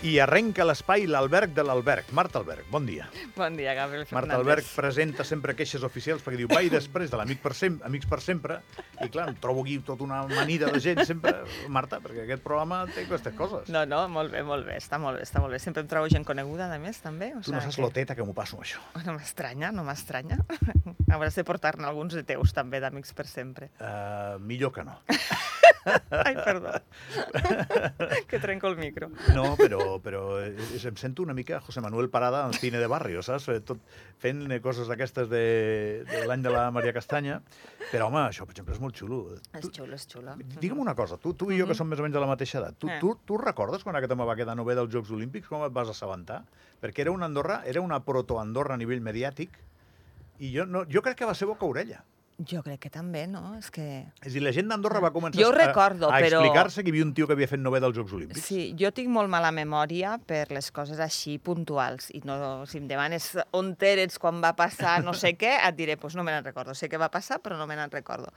I arrenca l'espai l'alberg de l'alberg. Marta Alberg, bon dia. Bon dia, Gabriel Fernández. Marta Alberg presenta sempre queixes oficials perquè diu vai després de l'Amic per sempre, Amics per sempre i clar, em trobo aquí tota una amanida de gent sempre. Marta, perquè aquest programa té aquestes coses. No, no, molt bé, molt bé, està molt bé, està molt bé. Sempre em trobo gent coneguda, a més, també. O tu no saps que... loteta que m'ho passo, això. No m'estranya, no m'estranya. Hauràs de portar-ne alguns de teus, també, d'Amics per sempre. Uh, millor que no. Ai, perdó. que trenco el micro. No, però, però em sento una mica José Manuel Parada al cine de barrio, saps? Tot fent coses d'aquestes de, de l'any de la Maria Castanya. Però, home, això, per exemple, és molt xulo. És xulo, és xulo. Digue'm una cosa, tu, tu i jo, que som més o menys de la mateixa edat, tu, eh. tu, tu recordes quan aquest home va quedar nové dels Jocs Olímpics? Com et vas assabentar? Perquè era una Andorra, era una proto-Andorra a nivell mediàtic, i jo, no, jo crec que va ser boca-orella. Jo crec que també, no? És que... És a dir, la gent d'Andorra va començar jo recordo, a, a però... explicar-se que hi havia un tio que havia fet nové dels Jocs Olímpics. Sí, jo tinc molt mala memòria per les coses així puntuals. I no, si em demanes on eres quan va passar no sé què, et diré, doncs pues no me n'en recordo. Sé que va passar, però no me n'en recordo.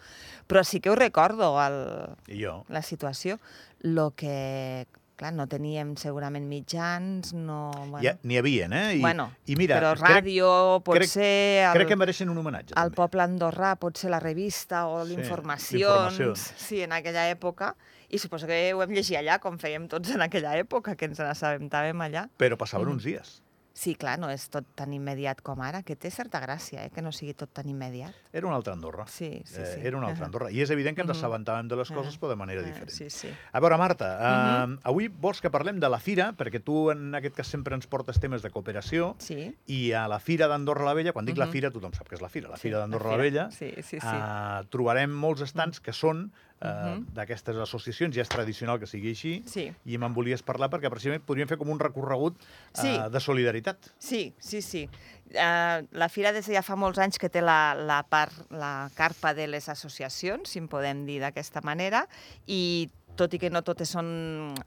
Però sí que ho recordo, el, I jo? la situació. Lo que clar, no teníem segurament mitjans, no... Bueno. Ja, N'hi havia, eh? I, bueno, i mira, però ràdio, crec, potser... Crec, el, crec que mereixen un homenatge. El també. poble andorrà, potser la revista o sí, l'informacions... Sí, en aquella època. I suposo que ho hem llegit allà, com fèiem tots en aquella època, que ens n'assabentàvem allà. Però passaven mm. uns dies. Sí, clar, no és tot tan immediat com ara, que té certa gràcia, eh, que no sigui tot tan immediat. Era una altra Andorra. Sí, sí, sí. Eh, era una altra Andorra. I és evident que ens assabentàvem de les coses, però de manera diferent. Sí, sí. A veure, Marta, uh, avui vols que parlem de la Fira, perquè tu en aquest cas sempre ens portes temes de cooperació, sí. i a la Fira d'Andorra la Vella, quan dic la Fira, tothom sap que és la Fira, la Fira sí, d'Andorra la, la Vella, sí, sí, sí. Uh, trobarem molts estants que són Uh, uh -huh. d'aquestes associacions, ja és tradicional que sigui així, sí. i me'n volies parlar perquè precisament podríem fer com un recorregut uh, sí. de solidaritat. Sí, sí, sí. Uh, la Fira des de ja fa molts anys que té la, la, part, la carpa de les associacions, si en podem dir d'aquesta manera, i tot i que no totes són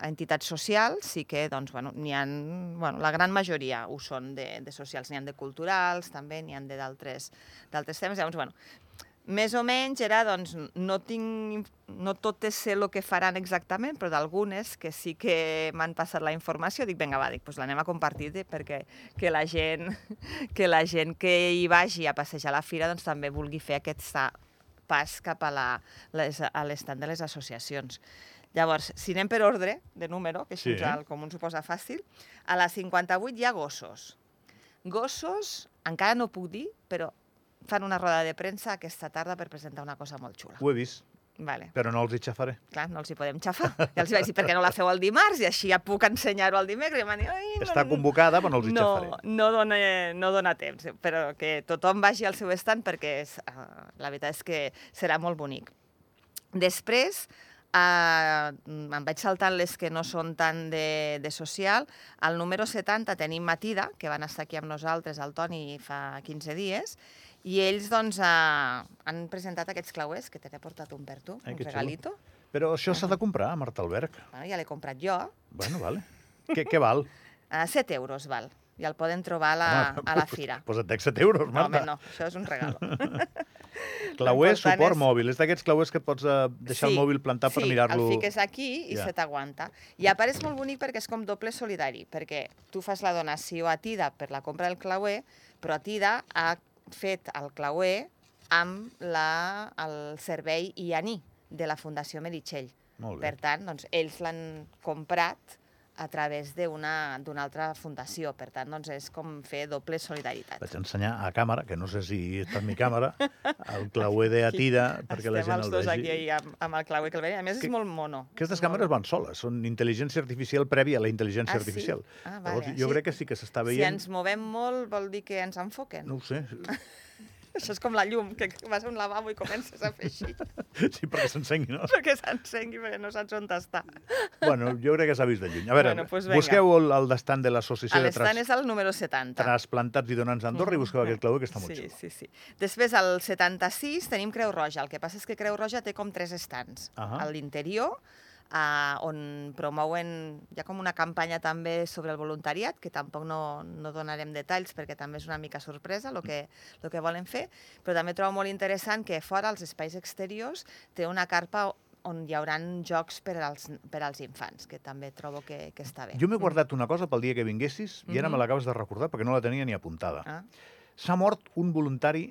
entitats socials, sí que doncs, bueno, n'hi ha, bueno, la gran majoria ho són de, de socials, n'hi ha de culturals, també n'hi ha d'altres temes. Llavors, bueno, més o menys era, doncs, no tinc, no totes sé el que faran exactament, però d'algunes que sí que m'han passat la informació, dic, vinga, va, dic, doncs l'anem a compartir perquè que la gent que la gent que hi vagi a passejar a la fira doncs també vulgui fer aquest pas cap a l'estat de les associacions. Llavors, si anem per ordre de número, que així sí. el comú s'ho posa fàcil, a la 58 hi ha gossos. Gossos, encara no puc dir, però fan una roda de premsa aquesta tarda per presentar una cosa molt xula. Ho he vist. Vale. Però no els hi xafaré. Clar, no els hi podem xafar. Ja els hi vaig dir, perquè no la feu el dimarts i així ja puc ensenyar-ho el dimecres. I dir, Ai, no, Està convocada, però no els hi no, xafaré. No dona, no dona temps, però que tothom vagi al seu estant perquè és, uh, la veritat és que serà molt bonic. Després, Uh, em vaig saltant les que no són tan de, de social. Al número 70 tenim Matida, que van estar aquí amb nosaltres, el Toni, fa 15 dies, i ells doncs, uh, han presentat aquests clauers, que te n'he portat un per tu, Ai, un regalito. Xulo. Però això s'ha de comprar, Marta Alberg. Bueno, ja l'he comprat jo. Bueno, vale. què, què val? Uh, 7 euros val i el poden trobar a la, home, a la fira. Pues, pues et dec 7 euros, Marta. No, home, no, això és un regal. Clauer suport és... mòbil, és d'aquests clauers que pots uh, deixar sí, el mòbil plantat sí, per mirar-lo... Sí, el fiques aquí i ja. se t'aguanta. I a part és molt bonic perquè és com doble solidari, perquè tu fas la donació a Tida per la compra del clauer, però Tida ha fet el clauer amb la, el servei IANI de la Fundació Meritxell. Per tant, doncs, ells l'han comprat a través d'una altra fundació. Per tant, doncs, és com fer doble solidaritat. Vaig ensenyar a càmera, que no sé si està en mi càmera, el clauer de Atida, perquè la gent el vegi. Estem els dos aquí amb, amb el clauer que el veiem. A més, que, és molt mono. Aquestes càmeres van soles, són intel·ligència artificial prèvia a la intel·ligència ah, artificial. Sí? Ah, vale. Llavors, jo sí. crec que sí que s'està veient... Si ens movem molt, vol dir que ens enfoquen? No ho sé. Això és com la llum, que vas a un lavabo i comences a fer així. Sí, perquè s'encengui, no? Perquè s'encengui, perquè no saps on està. Bueno, jo crec que s'ha vist de lluny. A veure, bueno, pues busqueu el, el d'estant de l'associació de L'estant és el número 70. Transplantats i donants d'Andorra mm -hmm. i busqueu aquest clauer que està molt sí, xulo. Sí, sí. Després, al 76, tenim Creu Roja. El que passa és que Creu Roja té com tres estants. Uh -huh. A l'interior, uh, on promouen, hi ha com una campanya també sobre el voluntariat, que tampoc no, no donarem detalls perquè també és una mica sorpresa el que, lo que volen fer, però també trobo molt interessant que fora, als espais exteriors, té una carpa on hi haurà jocs per als, per als infants, que també trobo que, que està bé. Jo m'he guardat una cosa pel dia que vinguessis i ara me l'acabes de recordar perquè no la tenia ni apuntada. Ah, S'ha mort un voluntari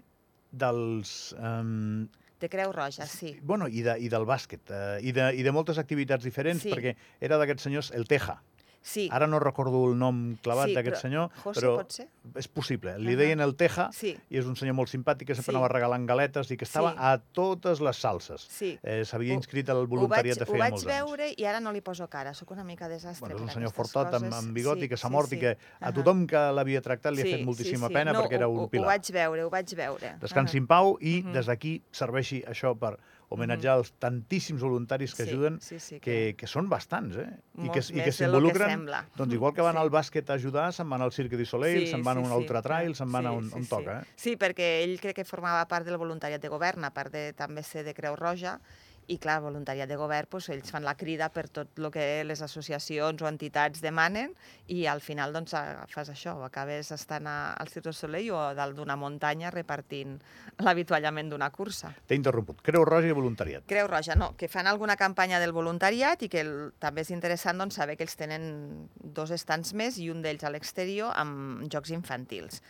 dels... Um, de Creu Roja, sí. Bueno, i, de, i del bàsquet, uh, i, de, i de moltes activitats diferents, Sí. perquè era d'aquests senyors, el Teja. Sí, Ara no recordo el nom clavat Sí, d'aquest senyor, José, però pot ser? és possible. Li Ahà. deien el Teja, Sí, i és un senyor molt simpàtic que sempre Sí. anava regalant galetes i que estava Sí. a totes les salses. sí. Eh, S'havia Ho- inscrit al Ho vaig, voluntariat de ho feia vaig molts veure i ara no li poso cara, sóc una mica desastre Bueno, és un senyor fortot amb, coses. amb bigoti Sí, que s'ha sí, mort sí. i que a tothom que l'havia tractat li ha Sí, fet moltíssima sí, sí. pena no, perquè era ho, un ho- pilar. Ho vaig veure, ho vaig veure. Descansi Ahà. en pau i des d'aquí serveixi això per homenatjar els tantíssims voluntaris que Sí, ajuden, sí, sí, que, que són bastants, eh? I que, Molts i que que s'involucren, doncs igual que van Sí. al bàsquet a ajudar, se'n van al Cirque du Soleil, se'n van a un ultra trail, se'n van a Sí, on, sí, on sí. toca, eh? Sí, perquè ell crec que formava part del voluntariat de govern, a part de també ser de Creu Roja, i clar, voluntariat de govern, doncs, ells fan la crida per tot el que les associacions o entitats demanen i al final doncs, fas això, acabes estant a, al Cirque du Soleil o dalt d'una muntanya repartint l'avituallament d'una cursa. T'he interromput. Creu Roja i voluntariat. Creu Roja, no, que fan alguna campanya del voluntariat i que el, també és interessant doncs, saber que ells tenen dos estants més i un d'ells a l'exterior amb jocs infantils.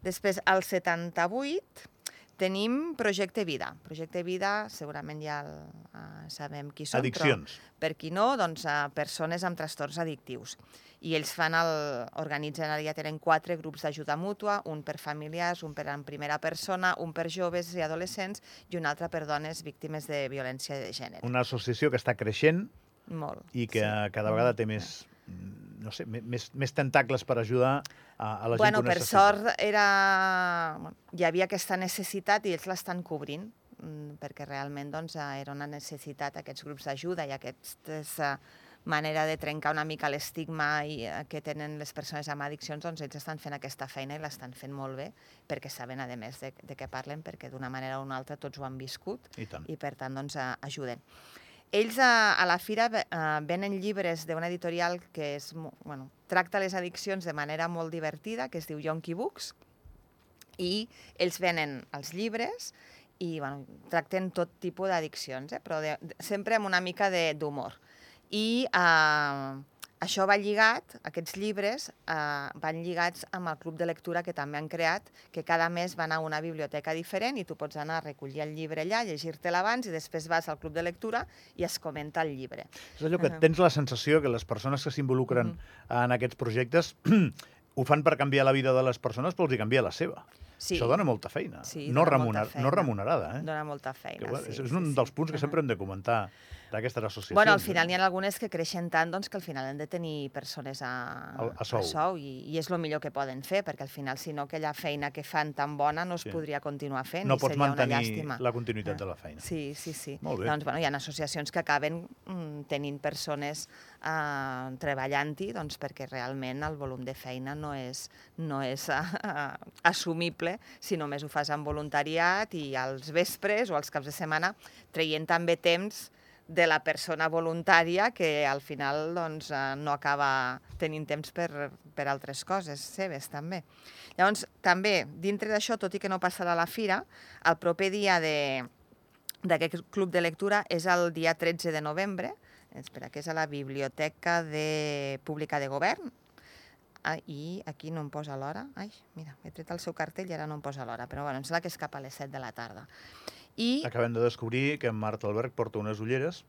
Després, al 78, tenim Projecte Vida. Projecte Vida, segurament ja el, uh, sabem qui són, Addiccions. però per qui no, doncs, uh, persones amb trastorns addictius. I ells fan el, organitzen, ara ja tenen quatre grups d'ajuda mútua, un per familiars, un per en primera persona, un per joves i adolescents i un altre per dones víctimes de violència de gènere. Una associació que està creixent Molt. i que sí. cada vegada té més, mm, no sé, me- més, més tentacles per ajudar a, a la gent Bueno, que per sort era... bueno, hi havia aquesta necessitat i ells l'estan cobrint, mm, perquè realment doncs, eh, era una necessitat aquests grups d'ajuda i aquesta manera de trencar una mica l'estigma eh, que tenen les persones amb addiccions, doncs ells estan fent aquesta feina i l'estan fent molt bé, perquè saben, a més, de, de què parlen, perquè d'una manera o una altra tots ho han viscut I tant. i per tant doncs, eh, ajuden. Ells a, a la fira eh, venen llibres d'una editorial que és, bueno, tracta les addiccions de manera molt divertida, que es diu Yonky Books, i ells venen els llibres i bueno, tracten tot tipus d'addiccions, eh? però de, de, sempre amb una mica d'humor. I eh, això va lligat, aquests llibres eh, van lligats amb el club de lectura que també han creat, que cada mes van a una biblioteca diferent i tu pots anar a recollir el llibre allà, llegir-te'l abans i després vas al club de lectura i es comenta el llibre. És allò que Ahà. tens la sensació que les persones que s'involucren en aquests projectes ho fan per canviar la vida de les persones, però els hi canvia la seva. Sí, Això dona molta feina. Sí, no, dona molta remuner, feina. no remunerada, eh? dona molta Que, feina. bueno, sí, és, és sí, un sí. dels punts que Ahà. sempre hem de comentar d'aquestes associacions. Bueno, al final n'hi ha algunes que creixen tant doncs, que al final han de tenir persones a, A- a sou. a sou i, i és el millor que poden fer, perquè al final, si no, aquella feina que fan tan bona no es Sí. podria continuar fent no i pots seria una mantenir llàstima. la continuïtat Ah. de la feina. Sí, sí, sí. Molt bé. Doncs, bueno, hi ha associacions que acaben mm, tenint persones eh, treballant-hi doncs, perquè realment el volum de feina no és, no és eh, assumible si només ho fas amb voluntariat i als vespres o als caps de setmana traient també temps de la persona voluntària que al final doncs, eh, no acaba tenint temps per, per altres coses seves també. Llavors, també, dintre d'això, tot i que no passarà la fira, el proper dia d'aquest club de lectura és el dia 13 de novembre, espera, que és a la Biblioteca de Pública de Govern, ah, i aquí no em posa l'hora. Ai, mira, he tret el seu cartell i ara no em posa l'hora, però bueno, em sembla que és cap a les 7 de la tarda. I Acabem de descobrir que en Marta Alberg porta unes ulleres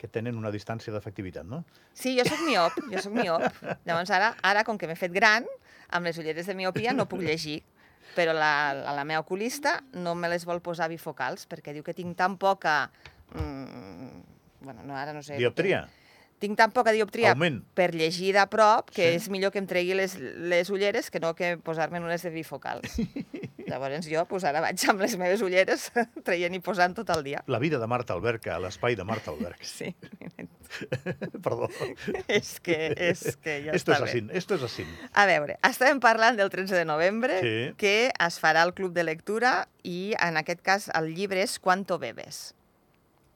que tenen una distància d'efectivitat, no? Sí, jo sóc miop, jo sóc miop. Llavors ara, ara com que m'he fet gran, amb les ulleres de miopia no puc llegir. Però la, la, la meva oculista no me les vol posar bifocals perquè diu que tinc tan poca... Mm, bueno, no, ara no sé... Dioptria, Tinc tan poca dioptria augment. per llegir de prop que Sí. és millor que em tregui les, les ulleres que no que posar-me unes de bifocals. Llavors jo pues, ara vaig amb les meves ulleres traient i posant tot el dia. La vida de Marta Alberg a l'espai de Marta Alberg. Sí, Perdó. és que, és que ja esto està es bé. esto es así. A veure, estàvem parlant del 13 de novembre, Sí. que es farà el club de lectura i, en aquest cas, el llibre és Quanto bebes.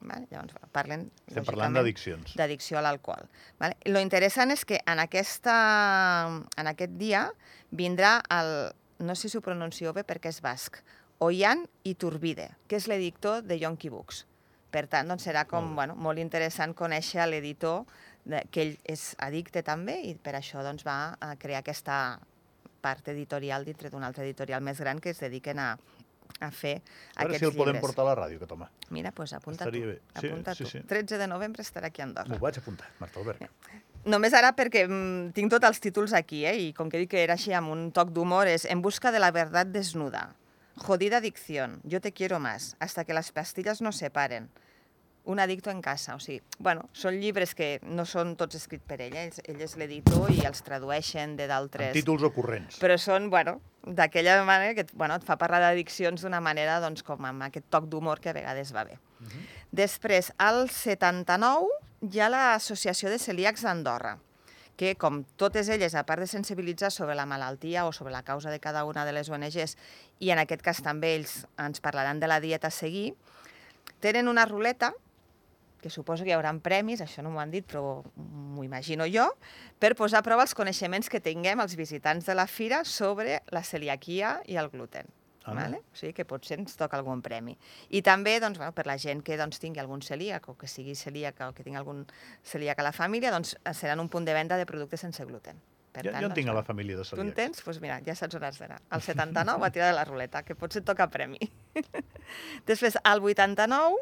Vale? Llavors, parlen, Estem parlant d'addiccions. d'addicció a l'alcohol. Vale? Lo interessant és que en, aquesta, en aquest dia vindrà el, no sé si ho pronuncio bé perquè és basc, Oian Iturbide, que és l'editor de Yonky Books. Per tant, doncs serà com, bé. bueno, molt interessant conèixer l'editor, que ell és addicte també, i per això doncs, va a crear aquesta part editorial dintre d'un altre editorial més gran que es dediquen a, a fer A veure aquests si el podem llibres. portar a la ràdio, aquest home. Mira, doncs apunta Estaria tu. bé. Sí, apunta sí, tu. sí. 13 de novembre estarà aquí a Andorra. M'ho vaig apuntar, Marta Albert. Només ara perquè mm, tinc tots els títols aquí, eh? i com que dic que era així amb un toc d'humor, és En busca de la verdad desnuda, Jodida adicción, Yo te quiero más, Hasta que las pastillas nos separen, Un adicto en casa. O sigui, bueno, són llibres que no són tots escrits per ell, eh? ell, ell és l'editor i els tradueixen de d'altres... títols ocorrents. Però són, bueno, d'aquella manera que bueno, et fa parlar d'addiccions d'una manera doncs, com amb aquest toc d'humor que a vegades va bé. Mhm. Després, al 79, hi ha l'Associació de Celíacs d'Andorra, que, com totes elles, a part de sensibilitzar sobre la malaltia o sobre la causa de cada una de les ONGs, i en aquest cas també ells ens parlaran de la dieta a seguir, tenen una ruleta que suposo que hi haurà premis, això no m'ho han dit, però m'ho imagino jo, per posar a prova els coneixements que tinguem els visitants de la fira sobre la celiaquia i el gluten. Anda. Vale? O sigui que potser ens toca algun premi. I també doncs, bueno, per la gent que doncs, tingui algun celíac o que sigui celíac o que tingui algun celíac a la família, doncs, seran un punt de venda de productes sense gluten. Per Jo, tant, jo en doncs, tinc a la família de Tu en celíacs. tens? Doncs pues mira, ja saps on has d'anar. Al 79 va tirar de la ruleta, que potser et toca premi. Després, al 89,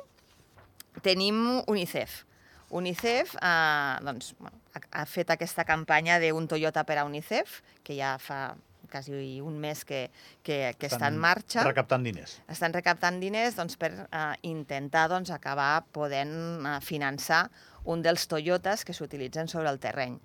tenim UNICEF. UNICEF eh, doncs, bueno, ha, ha fet aquesta campanya d'un Toyota per a UNICEF, que ja fa quasi un mes que, que, que està en marxa Recaptant diners. estan recaptant diners doncs, per eh, intentar doncs, acabar podent eh, finançar un dels Toyotas que s'utilitzen sobre el terreny.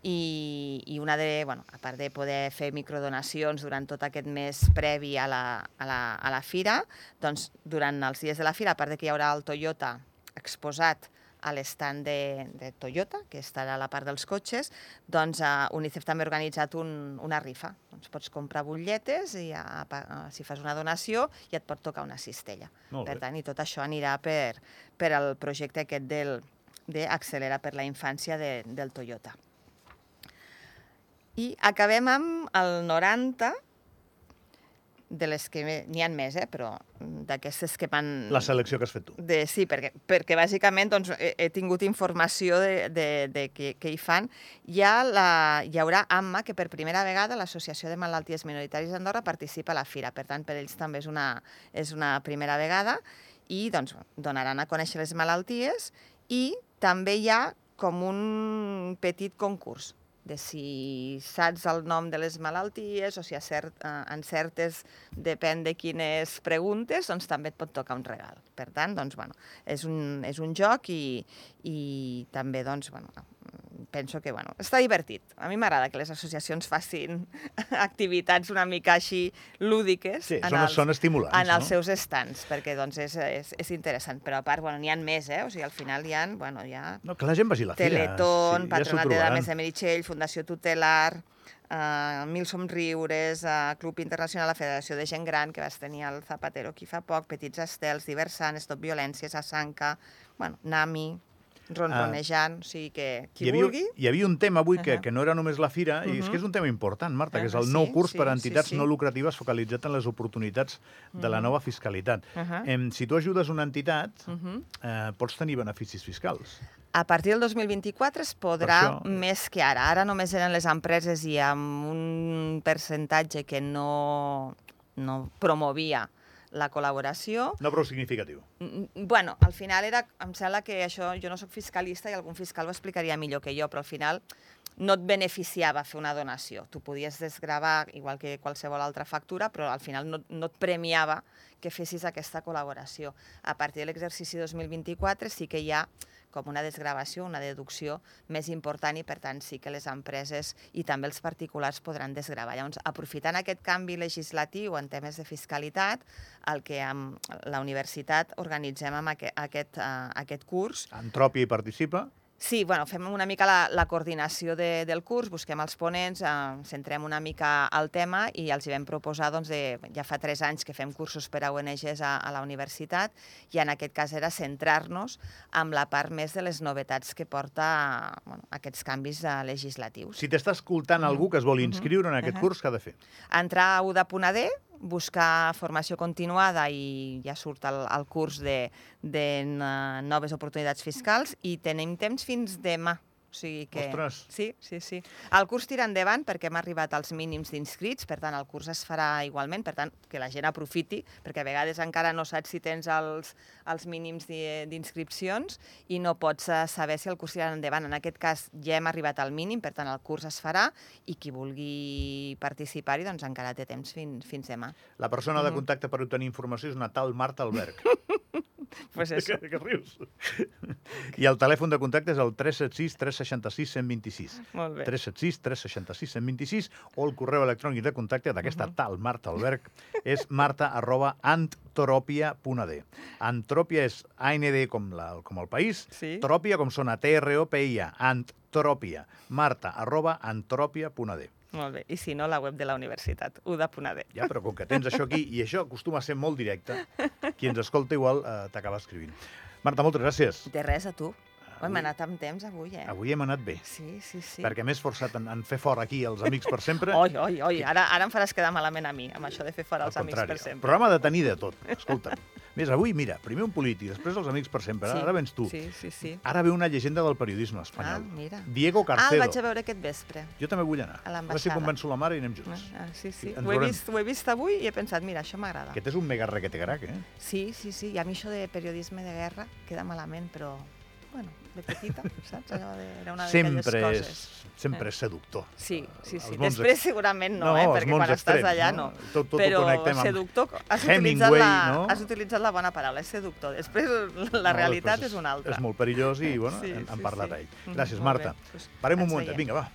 I, i una de, bueno, a part de poder fer microdonacions durant tot aquest mes previ a la, a la, a la fira, doncs durant els dies de la fira, a part de que hi haurà el Toyota exposat a l'estand de, de Toyota, que estarà a la part dels cotxes, doncs uh, UNICEF també ha organitzat un, una rifa. Doncs pots comprar butlletes i a, a, si fas una donació ja et pot tocar una cistella. Per tant, i tot això anirà per, per al projecte aquest del, d'Accelera per la infància de, del Toyota. I acabem amb el 90, de les que n'hi han més, eh? però d'aquestes que van... La selecció que has fet tu. De, sí, perquè, perquè bàsicament doncs, he, he tingut informació de, de, de què, què hi fan. Hi, ha la, hi haurà AMMA, que per primera vegada l'Associació de Malalties Minoritàries d'Andorra participa a la fira. Per tant, per ells també és una, és una primera vegada i doncs, donaran a conèixer les malalties i també hi ha com un petit concurs de si saps el nom de les malalties o si acert, eh, encertes, depèn de quines preguntes, doncs també et pot tocar un regal. Per tant, doncs, bueno, és, un, és un joc i, i també doncs, bueno, penso que bueno, està divertit. A mi m'agrada que les associacions facin activitats una mica així lúdiques Sí, en, són, els, són estimulants, en els no? seus estants, perquè doncs, és, és, és interessant. Però a part, bueno, n'hi ha més, eh? O sigui, al final hi ha, bueno, hi ha No, que la gent vagi a la fira. Teletón, sí, Patronat ja de. Dames de Meritxell, Fundació Tutelar, uh, Mil Somriures, uh, Club Internacional, la Federació de Gent Gran, que vas tenir el Zapatero aquí fa poc, Petits Estels, Diversant, Stop Violències, Asanca, bueno, Nami, ronronejant, o sigui que qui hi havia, vulgui... hi havia un tema avui que, Ahà. que no era només la fira, i és que és un tema important, Marta, que és el nou sí, curs sí, per a sí, entitats sí. no lucratives focalitzat en les oportunitats de la nova fiscalitat. Ahà. Em, si tu ajudes una entitat, Mhm. eh, pots tenir beneficis fiscals. A partir del 2024 es podrà Per això- més que ara. Ara només eren les empreses i amb un percentatge que no, no promovia la col·laboració. No prou significatiu. Mm, Bueno, al final era, em sembla que això, jo no sóc fiscalista i algun fiscal ho explicaria millor que jo, però al final no et beneficiava fer una donació. Tu podies desgravar igual que qualsevol altra factura, però al final no, no et premiava que fessis aquesta col·laboració. A partir de l'exercici 2024 sí que hi ha com una desgravació, una deducció més important i, per tant, sí que les empreses i també els particulars podran desgravar. Llavors, aprofitant aquest canvi legislatiu en temes de fiscalitat, el que amb la universitat organitzem amb aquest, aquest, uh, aquest curs Antròpia hi participa. Sí, bueno, fem una mica la, la coordinació de, del curs, busquem els ponents, eh, centrem una mica al tema i els hi vam proposar, doncs, de, ja fa tres anys que fem cursos per a ONGs a, a la universitat i en aquest cas era centrar-nos amb la part més de les novetats que porta bueno, aquests canvis eh, legislatius. Si t'està escoltant algú que es vol inscriure en aquest Mhm. curs, què ha de fer? Entrar a uda.ad, buscar formació continuada i ja surt el, el curs de, de noves oportunitats fiscals i tenim temps fins demà. O sigui que... Ostres. Sí, sí, sí. El curs tira endavant perquè hem arribat als mínims d'inscrits, per tant, el curs es farà igualment, per tant, que la gent aprofiti, perquè a vegades encara no saps si tens els, els mínims di- d'inscripcions i no pots eh, saber si el curs tirarà endavant. En aquest cas ja hem arribat al mínim, per tant, el curs es farà i qui vulgui participar-hi doncs encara té temps fins, fins demà. La persona de contacte per obtenir informació és una tal Marta Alberg. Pues eso. que, que rius. I el telèfon de contacte és el 376 366 126. Molt bé. 376 366 126 o el correu electrònic de contacte d'aquesta Mhm. tal Marta Alberg és marta arroba antropia.d. Antropia és AND com, la, com el país, Sí. tropia com sona T-R-O-P-I-A, antropia. Marta arroba antropia.d. Molt bé. I si no, la web de la universitat, uda.d. Ja, però com que tens això aquí, i això acostuma a ser molt directe, qui ens escolta igual eh, t'acaba escrivint. Marta, moltes gràcies. De res, a tu. Ho hem Avui- anat amb temps avui, eh? Avui hem anat bé, Sí, sí, sí. perquè m'he esforçat en, en fer fora aquí els amics per sempre. Oi, oi, oi, ara, ara em faràs quedar malament a mi, amb això de fer fora Al els amics per sempre. programa de tenir de tot. Escolta, més avui, mira, primer un polític, després els amics per sempre. Sí, Ara vens tu. Sí, sí, sí. Ara ve una llegenda del periodisme Ah, espanyol. mira. Diego Ah, el Carcedo. vaig a veure aquest vespre. Jo també vull anar. A A veure si l'ambaixada. convenço la mare i anem junts. Ah, sí, sí. Sí, ens Ho he, veurem. vist, ho he vist avui i he pensat, mira, això m'agrada. Aquest és un mega requetegarac, eh? Sí, sí, sí. I a mi això de periodisme de guerra queda malament, però, bueno, de petita, saps? Allò de, era una Sempre coses. és, sempre és seductor. Sí, sí, sí. Després ex- segurament no, No, eh? perquè quan estàs extrems, allà no? no. Tot- tot Però amb seductor, has utilitzat, Hemingway, la, no? has utilitzat la bona paraula, és seductor. Després la No, realitat després és una altra. És molt perillós i, bueno, Sí, hem, hem sí, parlat sí. d'ell. Mhm, Gràcies, molt bé. Marta. Pues Parem un moment, vinga, va.